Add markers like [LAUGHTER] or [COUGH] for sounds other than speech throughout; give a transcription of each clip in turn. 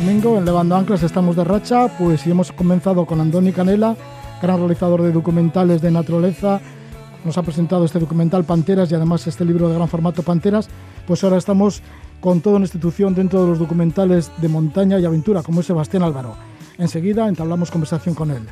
Domingo en Levando Anclas estamos de racha, pues y hemos comenzado con Andoni Canela, gran realizador de documentales de naturaleza. Nos ha presentado este documental Panteras y además este libro de gran formato Panteras. Pues ahora estamos con toda una institución dentro de los documentales de montaña y aventura, como es Sebastián Álvaro. Enseguida entablamos conversación con él.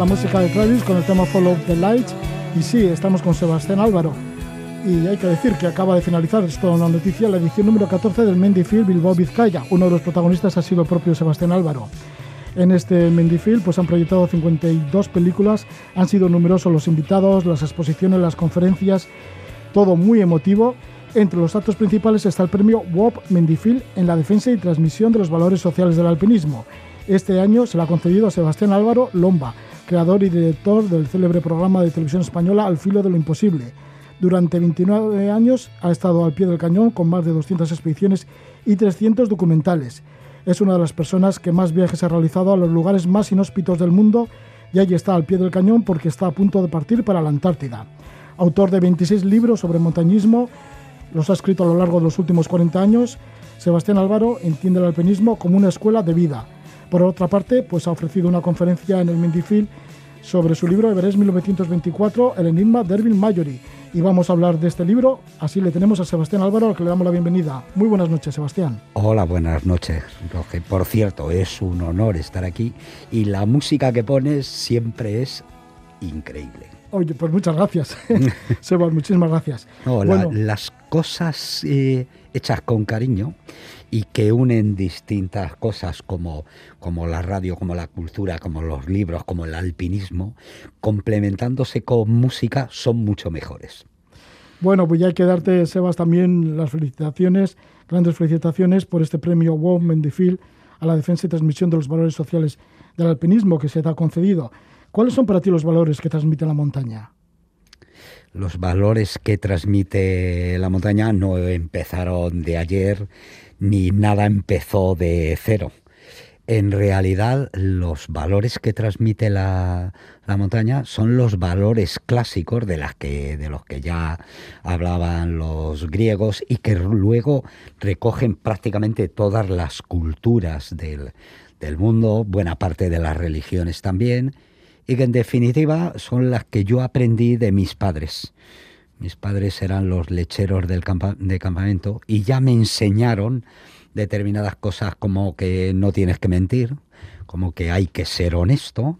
La música de Travis con el tema Follow the Light. Y sí, estamos con Sebastián Álvaro. Y hay que decir que acaba de finalizar, esto una noticia, la edición número 14 del Mendifil Bilbao Vizcaya. Uno de los protagonistas ha sido el propio Sebastián Álvaro. En este Mendifil pues han proyectado 52 películas, han sido numerosos los invitados, las exposiciones, las conferencias, todo muy emotivo. Entre los actos principales está el premio WOP Mendifil en la defensa y transmisión de los valores sociales del alpinismo. Este año se le ha concedido a Sebastián Álvaro Lomba, creador y director del célebre programa de televisión española Al filo de lo imposible. Durante 29 años ha estado al pie del cañón con más de 200 expediciones y 300 documentales. Es una de las personas que más viajes ha realizado a los lugares más inhóspitos del mundo y allí está al pie del cañón porque está a punto de partir para la Antártida. Autor de 26 libros sobre montañismo, los ha escrito a lo largo de los últimos 40 años, Sebastián Álvaro entiende el alpinismo como una escuela de vida por otra parte, pues ha ofrecido una conferencia en el Mendifil sobre su libro Everest 1924, El Enigma de Erwin. Y vamos a hablar de este libro, así le tenemos a Sebastián Álvaro, al que le damos la bienvenida. Muy buenas noches, Sebastián. Hola, buenas noches, Roge. Por cierto, es un honor estar aquí y la música que pones siempre es increíble. Oye, pues muchas gracias, [LAUGHS] Sebastián, muchísimas gracias. las cosas eh, hechas con cariño y que unen distintas cosas como, como la radio, como la cultura, como los libros, como el alpinismo, complementándose con música, son mucho mejores. Bueno, pues ya hay que darte, Sebas, también las felicitaciones, grandes felicitaciones por este premio WOW Mendifil a la defensa y transmisión de los valores sociales del alpinismo que se te ha concedido. ¿Cuáles son para ti los valores que transmite la montaña? Los valores que transmite la montaña no empezaron de ayer, ni nada empezó de cero. En realidad, los valores que transmite la, montaña son los valores clásicos de, las que, de los que ya hablaban los griegos y que luego recogen prácticamente todas las culturas del, del mundo, buena parte de las religiones también, y que en definitiva son las que yo aprendí de mis padres. Mis padres eran los lecheros del de campamento y ya me enseñaron determinadas cosas como que no tienes que mentir, como que hay que ser honesto,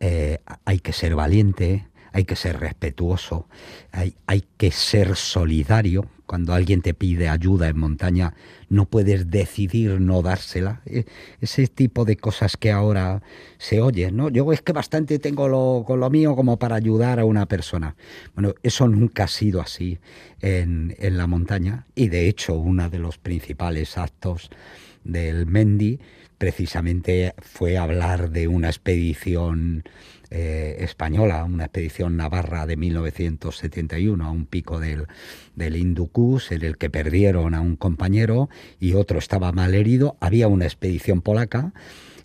eh, hay que ser valiente, hay que ser respetuoso, hay, hay que ser solidario. Cuando alguien te pide ayuda en montaña, no puedes decidir no dársela. E, ese tipo de cosas que ahora se oyen, ¿no? Yo es que bastante tengo lo, con lo mío como para ayudar a una persona. Bueno, eso nunca ha sido así en, en la montaña y de hecho uno de los principales actos del Mendy precisamente fue hablar de una expedición eh, española, una expedición navarra de 1971 a un pico del, del Inducus, en el que perdieron a un compañero y otro estaba mal herido. Había una expedición polaca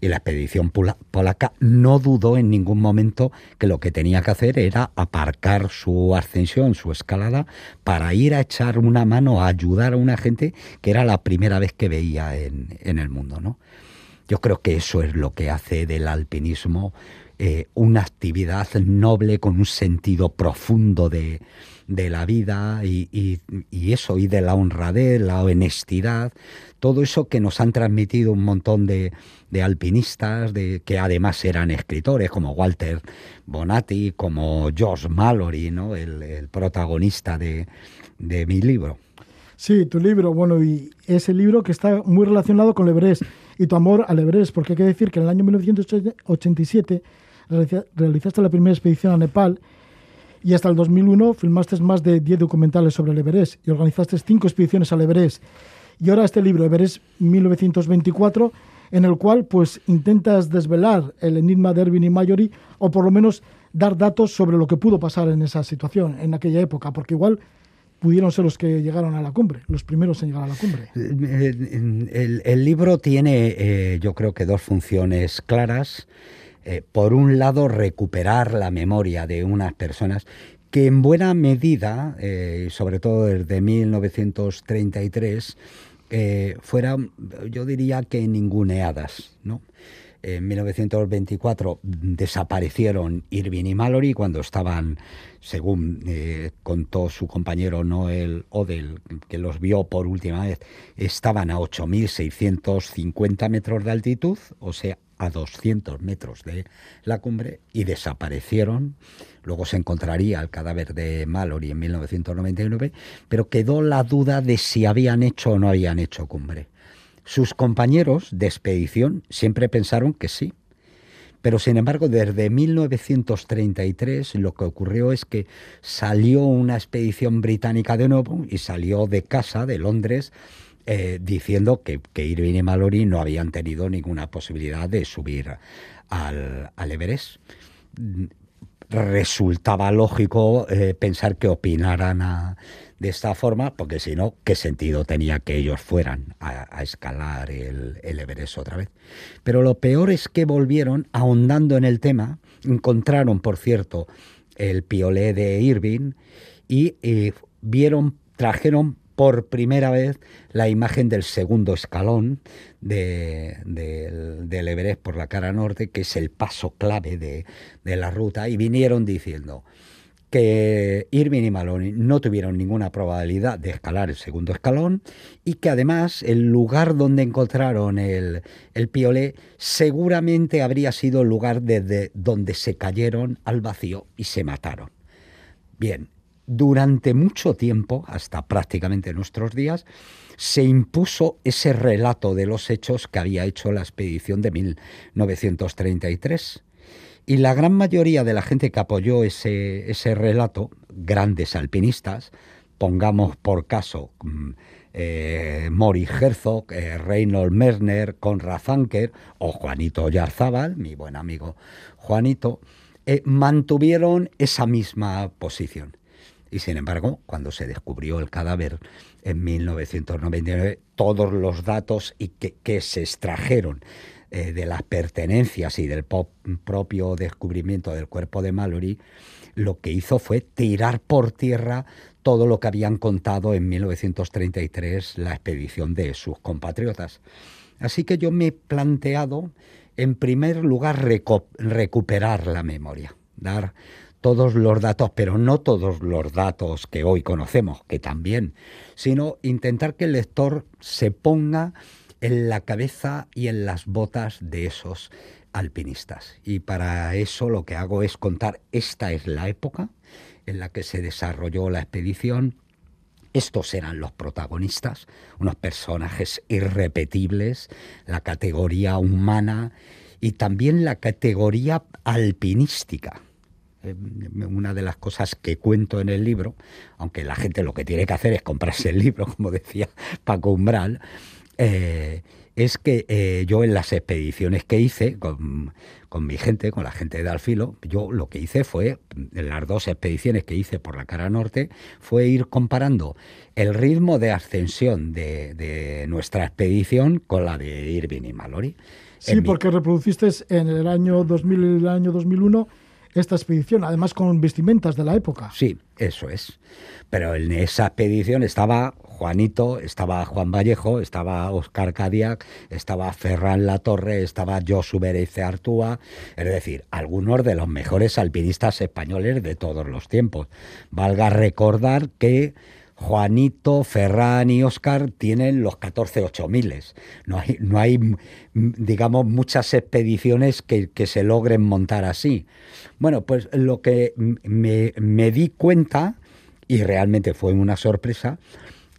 y la expedición polaca no dudó en ningún momento que lo que tenía que hacer era aparcar su ascensión, su escalada, para ir a echar una mano, a ayudar a una gente que era la primera vez que veía en, en el mundo. ¿no? Yo creo que eso es lo que hace del alpinismo eh, una actividad noble con un sentido profundo de, la vida y, eso, y de la honradez, la honestidad, todo eso que nos han transmitido un montón de, alpinistas, de, que además eran escritores, como Walter Bonatti, como George Mallory, ¿no? el, protagonista de, de mi libro. Sí, tu libro, bueno, y ese libro que está muy relacionado con el y tu amor al Everest, porque hay que decir que en el año 1987 realizaste la primera expedición a Nepal Y hasta el 2001 filmaste más de 10 documentales sobre el Everest y organizaste cinco expediciones al Everest. Y ahora este libro, Everest 1924, en el cual pues intentas desvelar el enigma de Erwin y Mallory o por lo menos dar datos sobre lo que pudo pasar en esa situación, en aquella época, porque igual pudieron ser los que llegaron a la cumbre, los primeros en llegar a la cumbre. El, libro tiene, eh, yo creo que dos funciones claras. Eh, por un lado, recuperar la memoria de unas personas que en buena medida, eh, sobre todo desde 1933, fueran, yo diría que ninguneadas, ¿no? En 1924 desaparecieron Irving y Mallory cuando estaban, según eh, contó su compañero Noel Odell, que los vio por última vez, estaban a 8.650 metros de altitud, o sea, a 200 metros de la cumbre, y desaparecieron. Luego se encontraría el cadáver de Mallory en 1999, pero quedó la duda de si habían hecho o no habían hecho cumbre. Sus compañeros de expedición siempre pensaron que sí. Pero sin embargo, desde 1933 lo que ocurrió es que salió una expedición británica de nuevo y salió de casa, de Londres, eh, diciendo que, Irving y Mallory no habían tenido ninguna posibilidad de subir al, al Everest. Resultaba lógico eh, pensar que opinaran de esta forma, porque si no, ¿qué sentido tenía que ellos fueran a, escalar el, Everest otra vez? Pero lo peor es que volvieron ahondando en el tema, encontraron, por cierto, el piolé de Irving y eh, vieron, trajeron por primera vez la imagen del segundo escalón del Everest por la cara norte, que es el paso clave de, de la ruta, y vinieron diciendo, que Irving y Maloney no tuvieron ninguna probabilidad de escalar el segundo escalón y que además el lugar donde encontraron el, el piolé seguramente habría sido el lugar desde donde se cayeron al vacío y se mataron. Bien, durante mucho tiempo, hasta prácticamente nuestros días, se impuso ese relato de los hechos que había hecho la expedición de 1933 y la gran mayoría de la gente que apoyó ese, ese relato, grandes alpinistas, pongamos por caso mm, eh, Mori Herzog, eh, Reynold Merner, Conrad Zanker o Juanito Yarzábal, mi buen amigo Juanito, eh, mantuvieron esa misma posición. Y sin embargo, cuando se descubrió el cadáver en 1999, todos los datos y que, que se extrajeron eh, de las pertenencias y del propio descubrimiento del cuerpo de Mallory, lo que hizo fue tirar por tierra todo lo que habían contado en 1933 la expedición de sus compatriotas. Así que yo me he planteado, en primer lugar, recuperar la memoria, dar todos los datos, pero no todos los datos que hoy conocemos, que también, sino intentar que el lector se ponga en la cabeza y en las botas de esos alpinistas. Y para eso lo que hago es contar, esta es la época en la que se desarrolló la expedición, estos eran los protagonistas, unos personajes irrepetibles, la categoría humana y también la categoría alpinística. Eh, una de las cosas que cuento en el libro, aunque la gente lo que tiene que hacer es comprarse el libro, [LAUGHS] como decía Paco Umbral, eh, es que eh, yo en las expediciones que hice con, mi gente, con la gente de Alfilo, yo lo que hice fue, en las dos expediciones que hice por la cara norte, fue ir comparando el ritmo de ascensión de, nuestra expedición con la de Irving y Mallory. Sí, porque reproduciste en el año 2000 y el año 2001 esta expedición, además con vestimentas de la época. Sí, eso es. Pero en esa expedición estaba Juanito, estaba Juan Vallejo, estaba Oscar Cadiac, estaba Ferran Latorre, estaba Josu Berece Artúa, es decir, algunos de los mejores alpinistas españoles de todos los tiempos. Valga recordar que Juanito, Ferran y Oscar tienen los 14 8000. No hay, no hay, digamos, muchas expediciones que, se logren montar así. Bueno, pues lo que me, me di cuenta, y realmente fue una sorpresa,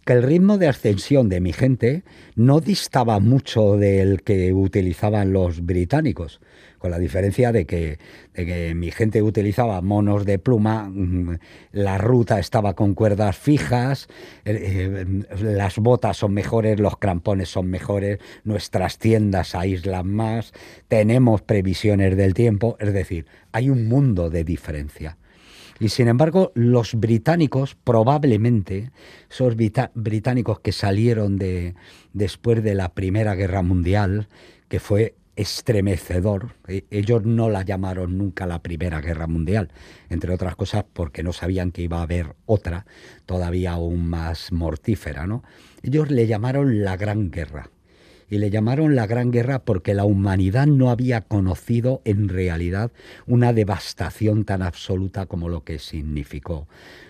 que el ritmo de ascensión de mi gente no distaba mucho del que utilizaban los británicos, con la diferencia de que, mi gente utilizaba monos de pluma, mm, la ruta estaba con cuerdas fijas, eh, las botas son mejores, los crampones son mejores, nuestras tiendas aíslan más, tenemos previsiones del tiempo, es decir, hay un mundo de diferencia. Y sin embargo, los británicos, probablemente, esos británicos que salieron de, después de la Primera Guerra Mundial, que fue estremecedor. E, ellos no la llamaron nunca la Primera Guerra Mundial, entre otras cosas porque no sabían que iba a haber otra, todavía aún más mortífera, ¿no? Ellos le llamaron la Gran Guerra y le llamaron la Gran Guerra porque la humanidad no había conocido en realidad una devastación tan absoluta como lo que significó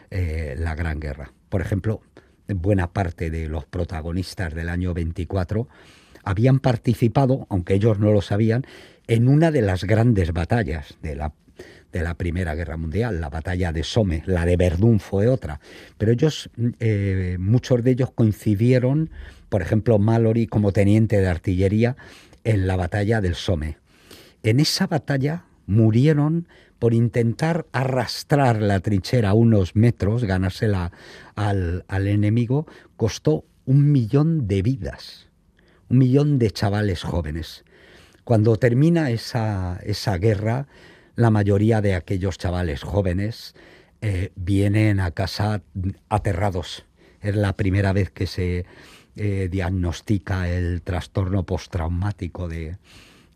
eh, la Gran Guerra. Por ejemplo, buena parte de los protagonistas del año 24 habían participado, aunque ellos no lo sabían, en una de las grandes batallas de la Primera Guerra Mundial, la batalla de Somme, la de Verdún fue otra, pero ellos, eh, muchos de ellos coincidieron por ejemplo, Mallory como teniente de artillería en la batalla del Somme. En esa batalla murieron por intentar arrastrar la trinchera unos metros, ganársela al, enemigo, costó un millón de vidas, un millón de chavales jóvenes. Cuando termina esa, esa guerra, la mayoría de aquellos chavales jóvenes eh, vienen a casa aterrados. Es la primera vez que se eh, diagnostica el trastorno postraumático de,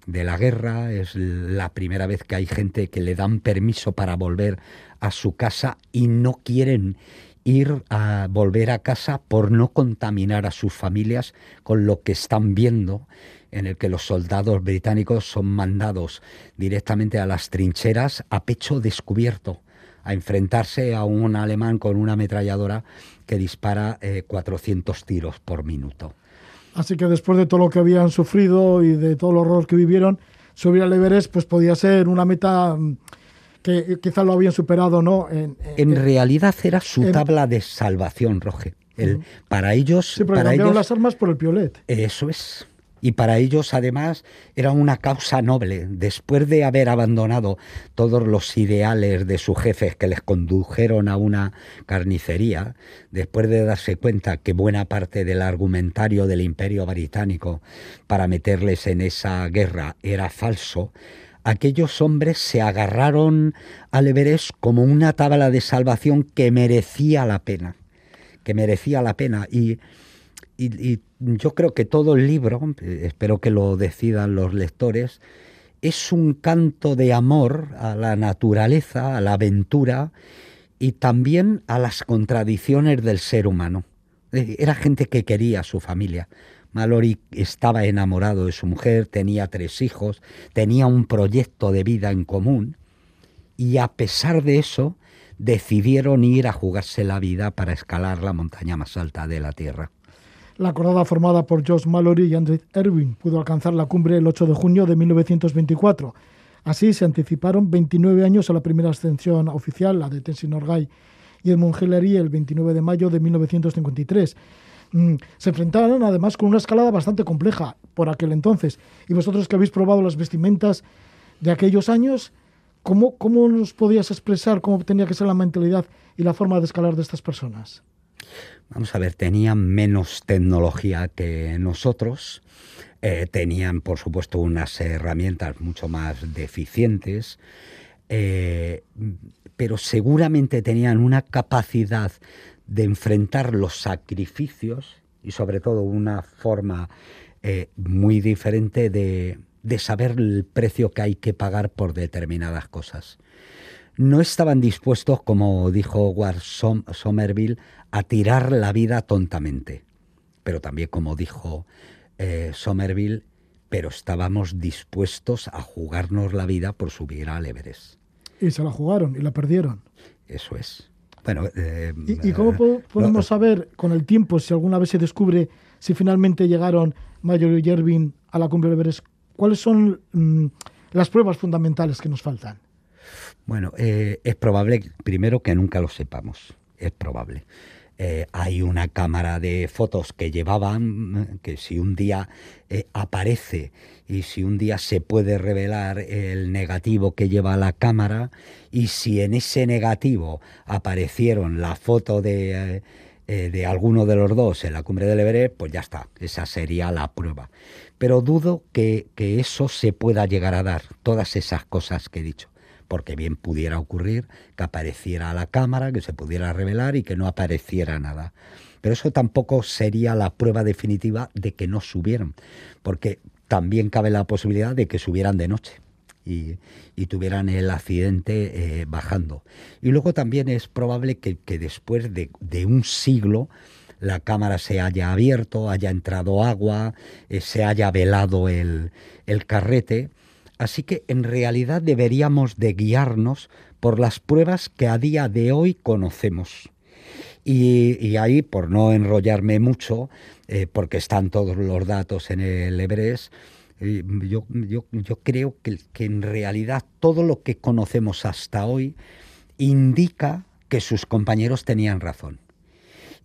de la guerra, es la primera vez que hay gente que le dan permiso para volver a su casa y no quieren ir a volver a casa por no contaminar a sus familias con lo que están viendo en el que los soldados británicos son mandados directamente a las trincheras a pecho descubierto a enfrentarse a un alemán con una ametralladora que dispara 400 eh, tiros por minuto. Así que después de todo lo que habían sufrido y de todo el horror que vivieron, subir al Everest pues podía ser una meta mm, que quizá lo habían superado, ¿no? En, realidad era su tabla de salvación, Roge. El, Para ellos... Sí, pero para ellos, las armas por el piolet. Eso es y para ellos además era una causa noble. Después de haber abandonado todos los ideales de sus jefes que les condujeron a una carnicería, después de darse cuenta que buena parte del argumentario del imperio británico para meterles en esa guerra era falso, aquellos hombres se agarraron al Everest como una tabla de salvación que merecía la pena, que merecía la pena y y, yo creo que todo el libro, espero que lo decidan los lectores, es un canto de amor a la naturaleza, a la aventura y también a las contradicciones del ser humano. Eh, era gente que quería a su familia. Mallory estaba enamorado de su mujer, tenía tres hijos, tenía un proyecto de vida en común y a pesar de eso decidieron ir a jugarse la vida para escalar la montaña más alta de la Tierra. La cordada formada por Josh Mallory y Andrew Erwin pudo alcanzar la cumbre el 8 de junio de 1924. Así se anticiparon 29 años a la primera ascensión oficial, la de Tenzin Norgay y el Hillary el 29 de mayo de 1953. Mm, se enfrentaron además con una escalada bastante compleja por aquel entonces. Y vosotros que habéis probado las vestimentas de aquellos años, ¿cómo, cómo nos podías expresar cómo tenía que ser la mentalidad y la forma de escalar de estas personas? Vamos a ver, tenían menos tecnología que nosotros, eh, tenían por supuesto unas herramientas mucho más deficientes, eh, pero seguramente tenían una capacidad de enfrentar los sacrificios y sobre todo una forma eh, muy diferente de, de saber el precio que hay que pagar por determinadas cosas. No estaban dispuestos, como dijo Ward Somerville, a tirar la vida tontamente. Pero también, como dijo eh, Somerville, pero estábamos dispuestos a jugarnos la vida por subir al Everest. Y se la jugaron y la perdieron. Eso es. Bueno, eh, ¿Y, cómo eh, podemos saber con el tiempo si alguna vez se descubre si finalmente llegaron Mayor y Yervin a la cumbre del Everest? ¿Cuáles son mm, las pruebas fundamentales que nos faltan? Bueno, es probable, primero, que nunca lo sepamos. Es probable. Eh, hay una cámara de fotos que llevaban, que si un día eh, aparece y si un día se puede revelar el negativo que lleva la cámara y si en ese negativo aparecieron la foto de, eh, de alguno de los dos en la cumbre del Everest, pues ya está, esa sería la prueba. Pero dudo que, que eso se pueda llegar a dar, todas esas cosas que he dicho porque bien pudiera ocurrir que apareciera la cámara, que se pudiera revelar y que no apareciera nada. Pero eso tampoco sería la prueba definitiva de que no subieron, porque también cabe la posibilidad de que subieran de noche. Y, tuvieran el accidente eh, bajando. Y luego también es probable que, después de, un siglo la cámara se haya abierto, haya entrado agua, eh, se haya velado el, el carrete Así que en realidad deberíamos de guiarnos por las pruebas que a día de hoy conocemos. Y, ahí, por no enrollarme mucho, eh, porque están todos los datos en el Everest, eh, yo, creo que, que en realidad todo lo que conocemos hasta hoy indica que sus compañeros tenían razón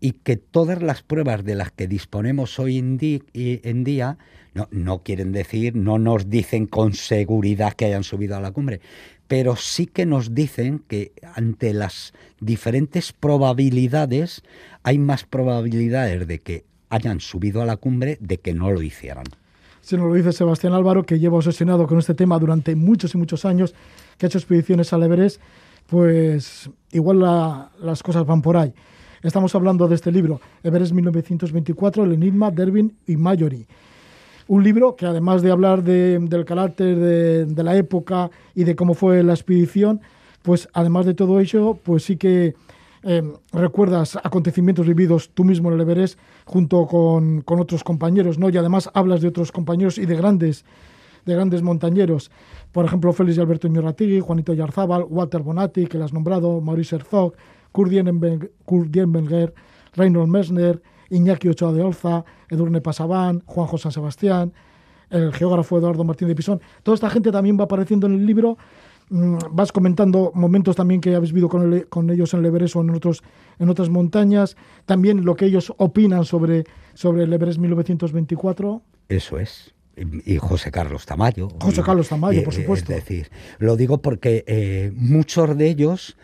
y que todas las pruebas de las que disponemos hoy en, día no, no quieren decir, no nos dicen con seguridad que hayan subido a la cumbre, pero sí que nos dicen que ante las diferentes probabilidades hay más probabilidades de que hayan subido a la cumbre de que no lo hicieran. Si nos lo dice Sebastián Álvaro, que lleva obsesionado con este tema durante muchos y muchos años, que ha hecho expediciones al Everest, pues igual las cosas van por ahí. Estamos hablando de este libro, Everest 1924, El Enigma, Derwin y Mallory. Un libro que además de hablar del carácter de, la época y de cómo fue la expedición, pues además de todo ello, pues sí que em, recuerdas acontecimientos vividos tú mismo en el Everest junto con, otros compañeros, ¿no? Y además hablas de otros compañeros y de grandes, de grandes montañeros. Por ejemplo, Félix y Alberto Ñorratigui, Juanito Yarzábal, Walter Bonatti, que lo has nombrado, Maurice Herzog, Kurt Reinhold Messner, Iñaki Ochoa de Olza, Edurne Pasabán, Juanjo San Sebastián, el geógrafo Eduardo Martín de Pisón. Toda esta gente también va apareciendo en el libro. Mm, vas comentando momentos también que habéis vivido con, ellos en el Everest o en, otros, en otras montañas. También lo que ellos opinan sobre, sobre el Everest 1924. Eso es y José Carlos Tamayo. José Carlos Tamayo, por supuesto. Es decir, lo digo porque eh, muchos de ellos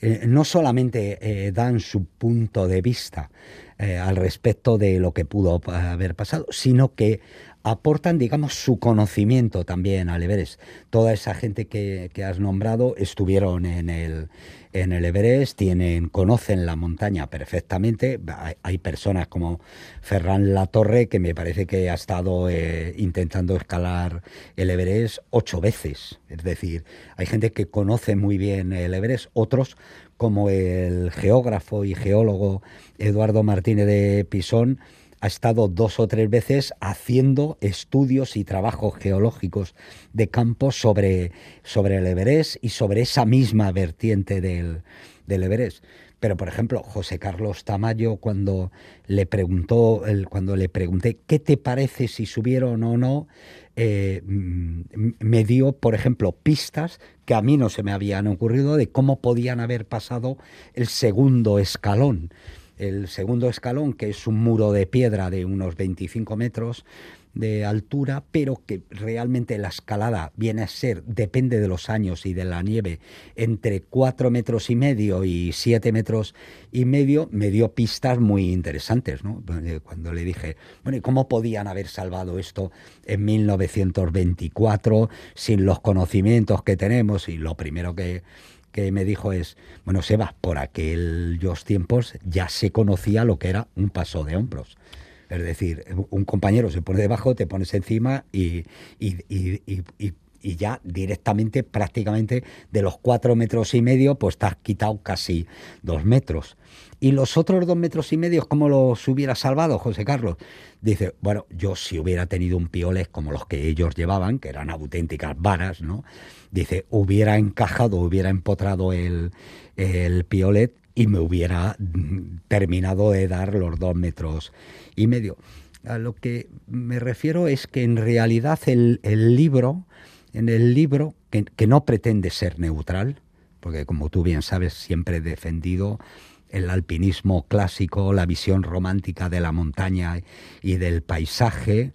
eh, no solamente eh, dan su punto de vista eh, al respecto de lo que pudo haber pasado, sino que aportan, digamos, su conocimiento también al Everest. Toda esa gente que, has nombrado estuvieron en el, en el Everest, tienen, conocen la montaña perfectamente. Hay, personas como Ferran Latorre, que me parece que ha estado eh, intentando escalar el Everest ocho veces. Es decir, hay gente que conoce muy bien el Everest, otros como el geógrafo y geólogo Eduardo Martínez de Pisón, ha estado dos o tres veces haciendo estudios y trabajos geológicos de campo sobre, sobre el Everest y sobre esa misma vertiente del, del Everest. Pero, por ejemplo, José Carlos Tamayo, cuando le preguntó, cuando le pregunté qué te parece si subieron o no, eh, mm, me dio, por ejemplo, pistas que a mí no se me habían ocurrido de cómo podían haber pasado el segundo escalón el segundo escalón, que es un muro de piedra de unos 25 metros de altura, pero que realmente la escalada viene a ser, depende de los años y de la nieve, entre 4 metros y medio y 7 metros y medio, me dio pistas muy interesantes. Cuando le dije, bueno, ¿y cómo podían haber salvado esto en 1924 sin los conocimientos que tenemos? Y lo primero que que me dijo es, bueno, Seba, por aquellos tiempos ya se conocía lo que era un paso de hombros. Es decir, un compañero se pone debajo, te pones encima y, y, y, y, ya directamente, prácticamente de los cuatro metros y medio, pues te has quitado casi dos metros. ¿Y los otros dos metros y medio, cómo los hubiera salvado, José Carlos? Dice, bueno, yo si hubiera tenido un pioles como los que ellos llevaban, que eran auténticas varas, ¿no? Dice, hubiera encajado, hubiera empotrado el, el piolet y me hubiera terminado de dar los dos metros y medio. A lo que me refiero es que en realidad el, el libro, en el libro, que, no pretende ser neutral, porque como tú bien sabes, siempre he defendido el alpinismo clásico, la visión romántica de la montaña y del paisaje,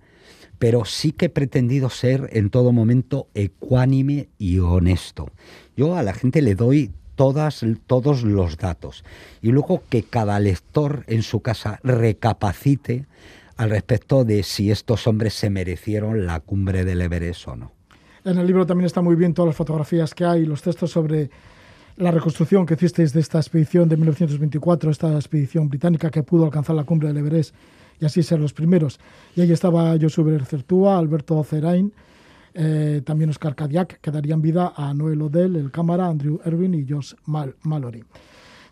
pero sí que he pretendido ser en todo momento ecuánime y honesto. Yo a la gente le doy todos los datos y luego que cada lector en su casa recapacite al respecto de si estos hombres se merecieron la cumbre del Everest o no. En el libro también está muy bien todas las fotografías que hay, los textos sobre la reconstrucción que hicisteis de esta expedición de 1924, esta expedición británica que pudo alcanzar la cumbre del Everest y así ser los primeros. Y ahí estaba Josué Certúa, Alberto Cerain, eh, también Oscar Cadillac, que darían vida a Noel Odell, el cámara, Andrew Erwin y Josh Mallory.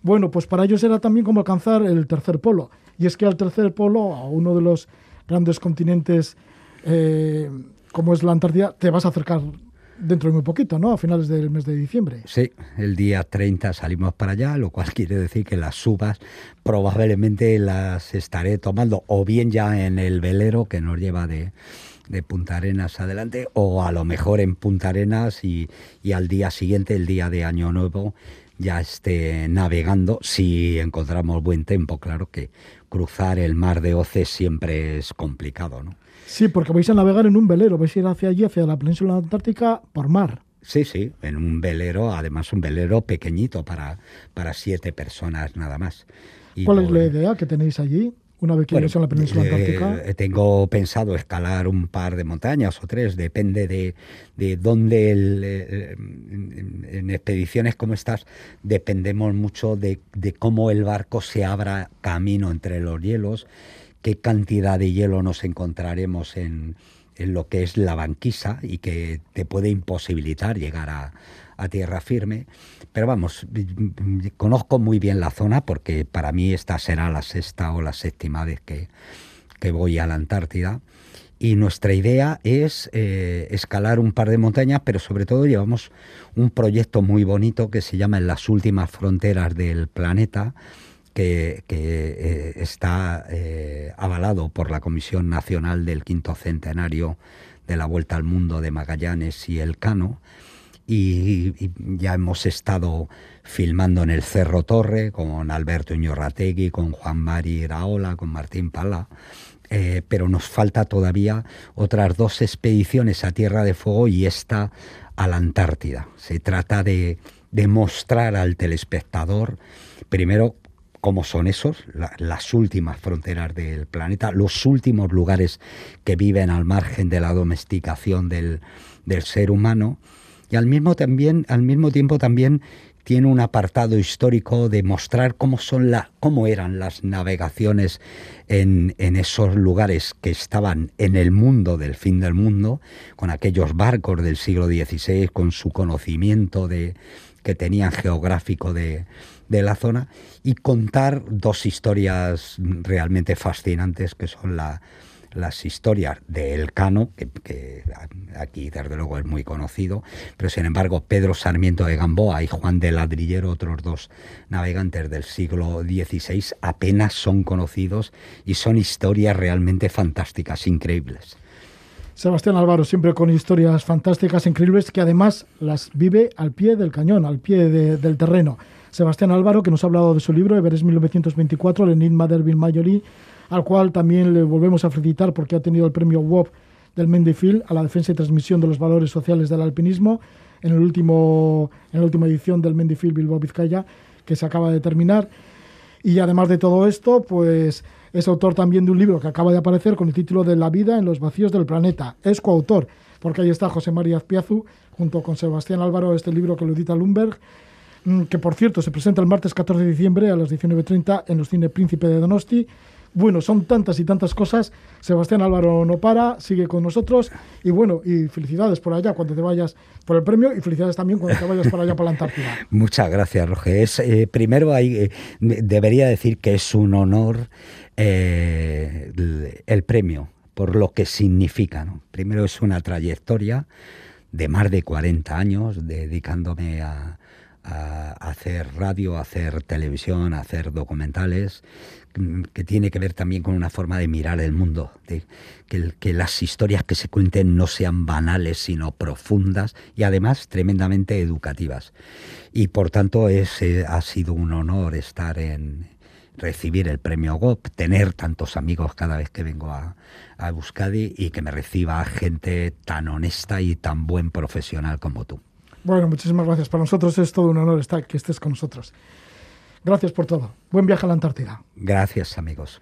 Bueno, pues para ellos era también como alcanzar el tercer polo. Y es que al tercer polo, a uno de los grandes continentes eh, como es la Antártida, te vas a acercar dentro de muy poquito, ¿no? A finales del mes de diciembre. Sí, el día 30 salimos para allá, lo cual [LAUGHS] quiere decir que las subas probablemente las estaré tomando o bien ya en el velero que nos lleva de, de Punta Arenas adelante o a lo mejor en Punta Arenas y, y al día siguiente, el día de Año Nuevo, ya esté navegando si encontramos buen tiempo. Claro que cruzar el mar de Oce siempre es complicado, ¿no? Sí, porque vais a navegar en un velero, vais a ir hacia allí, hacia la península antártica, por mar. Sí, sí, en un velero, además un velero pequeñito para, para siete personas nada más. ¿Cuál es la idea que tenéis allí? Una vez que bueno, en la península eh, antártica. tengo pensado escalar un par de montañas o tres, depende de, de dónde. El, eh, en, expediciones como estas, dependemos mucho de, de cómo el barco se abra camino entre los hielos qué cantidad de hielo nos encontraremos en, lo que es la banquisa y que te puede imposibilitar llegar a, tierra firme. Pero vamos, conozco muy bien la zona porque para mí esta será la sexta o la séptima vez que, voy a la Antártida. Y nuestra idea es eh, escalar un par de montañas, pero sobre todo llevamos un proyecto muy bonito que se llama En las últimas fronteras del planeta, que, eh, está eh, avalado por la Comisión Nacional del Quinto Centenario de la Vuelta al Mundo de Magallanes y Elcano. Y, ya hemos estado filmando en el Cerro Torre con Alberto Iñorrategui, con Juan Mari Iraola, con Martín Pala. Eh, pero nos falta todavía otras dos expediciones a Tierra de Fuego y esta a la Antártida. Se trata de, de mostrar al telespectador, primero, cómo son esos, las últimas fronteras del planeta, los últimos lugares que viven al margen de la domesticación del, ser humano, y al mismo, también, al mismo tiempo también tiene un apartado histórico de mostrar cómo, son la, cómo eran las navegaciones en, en, esos lugares que estaban en el mundo del fin del mundo, con aquellos barcos del siglo XVI, con su conocimiento de, que tenían geográfico de, de la zona y contar dos historias realmente fascinantes que son la, las historias de Elcano, que, que, aquí desde luego es muy conocido, pero sin embargo Pedro Sarmiento de Gamboa y Juan de Ladrillero, otros dos navegantes del siglo XVI, apenas son conocidos y son historias realmente fantásticas, increíbles. Sebastián Álvaro, siempre con historias fantásticas, increíbles, que además las vive al pie del cañón, al pie del terreno. Sebastián Álvaro, que nos ha hablado de su libro, Everest 1924, el enigma de al cual también le volvemos a felicitar porque ha tenido el premio WOP del Mendefield a la defensa y transmisión de los valores sociales del alpinismo en, el último, en la última edición del Mendefield Bilbao Vizcaya, que se acaba de terminar. Y además de todo esto, pues es autor también de un libro que acaba de aparecer con el título de La vida en los vacíos del planeta. Es coautor, porque ahí está José María Azpiazu, junto con Sebastián Álvaro, este libro que lo edita Lumberg Mm, que por cierto se presenta el martes 14 de diciembre a las 19.30 en los Cine Príncipe de Donosti. Bueno, son tantas y tantas cosas. Sebastián Álvaro no para, sigue con nosotros. Y bueno, y felicidades por allá cuando te vayas por el premio y felicidades también cuando te vayas para allá, para la Antártida. [LAUGHS] Muchas gracias, Roger. Eh, primero, hay, eh, debería decir que es un honor eh, el, premio, por lo que significa. Primero, es una trayectoria de más de 40 años dedicándome a, a hacer radio, hacer televisión, a hacer documentales, mm, que tiene que ver también con una forma de mirar el mundo, que, las historias que se cuenten no sean banales, sino profundas y además tremendamente educativas. Y por tanto es, ha sido un honor estar en recibir el premio GOP, tener tantos amigos cada vez que vengo a, a y que me reciba gente tan honesta y tan buen profesional como tú. Bueno, muchísimas gracias. Para nosotros es todo un honor estar que estés con nosotros. Gracias por todo. Buen viaje a la Antártida. Gracias, amigos.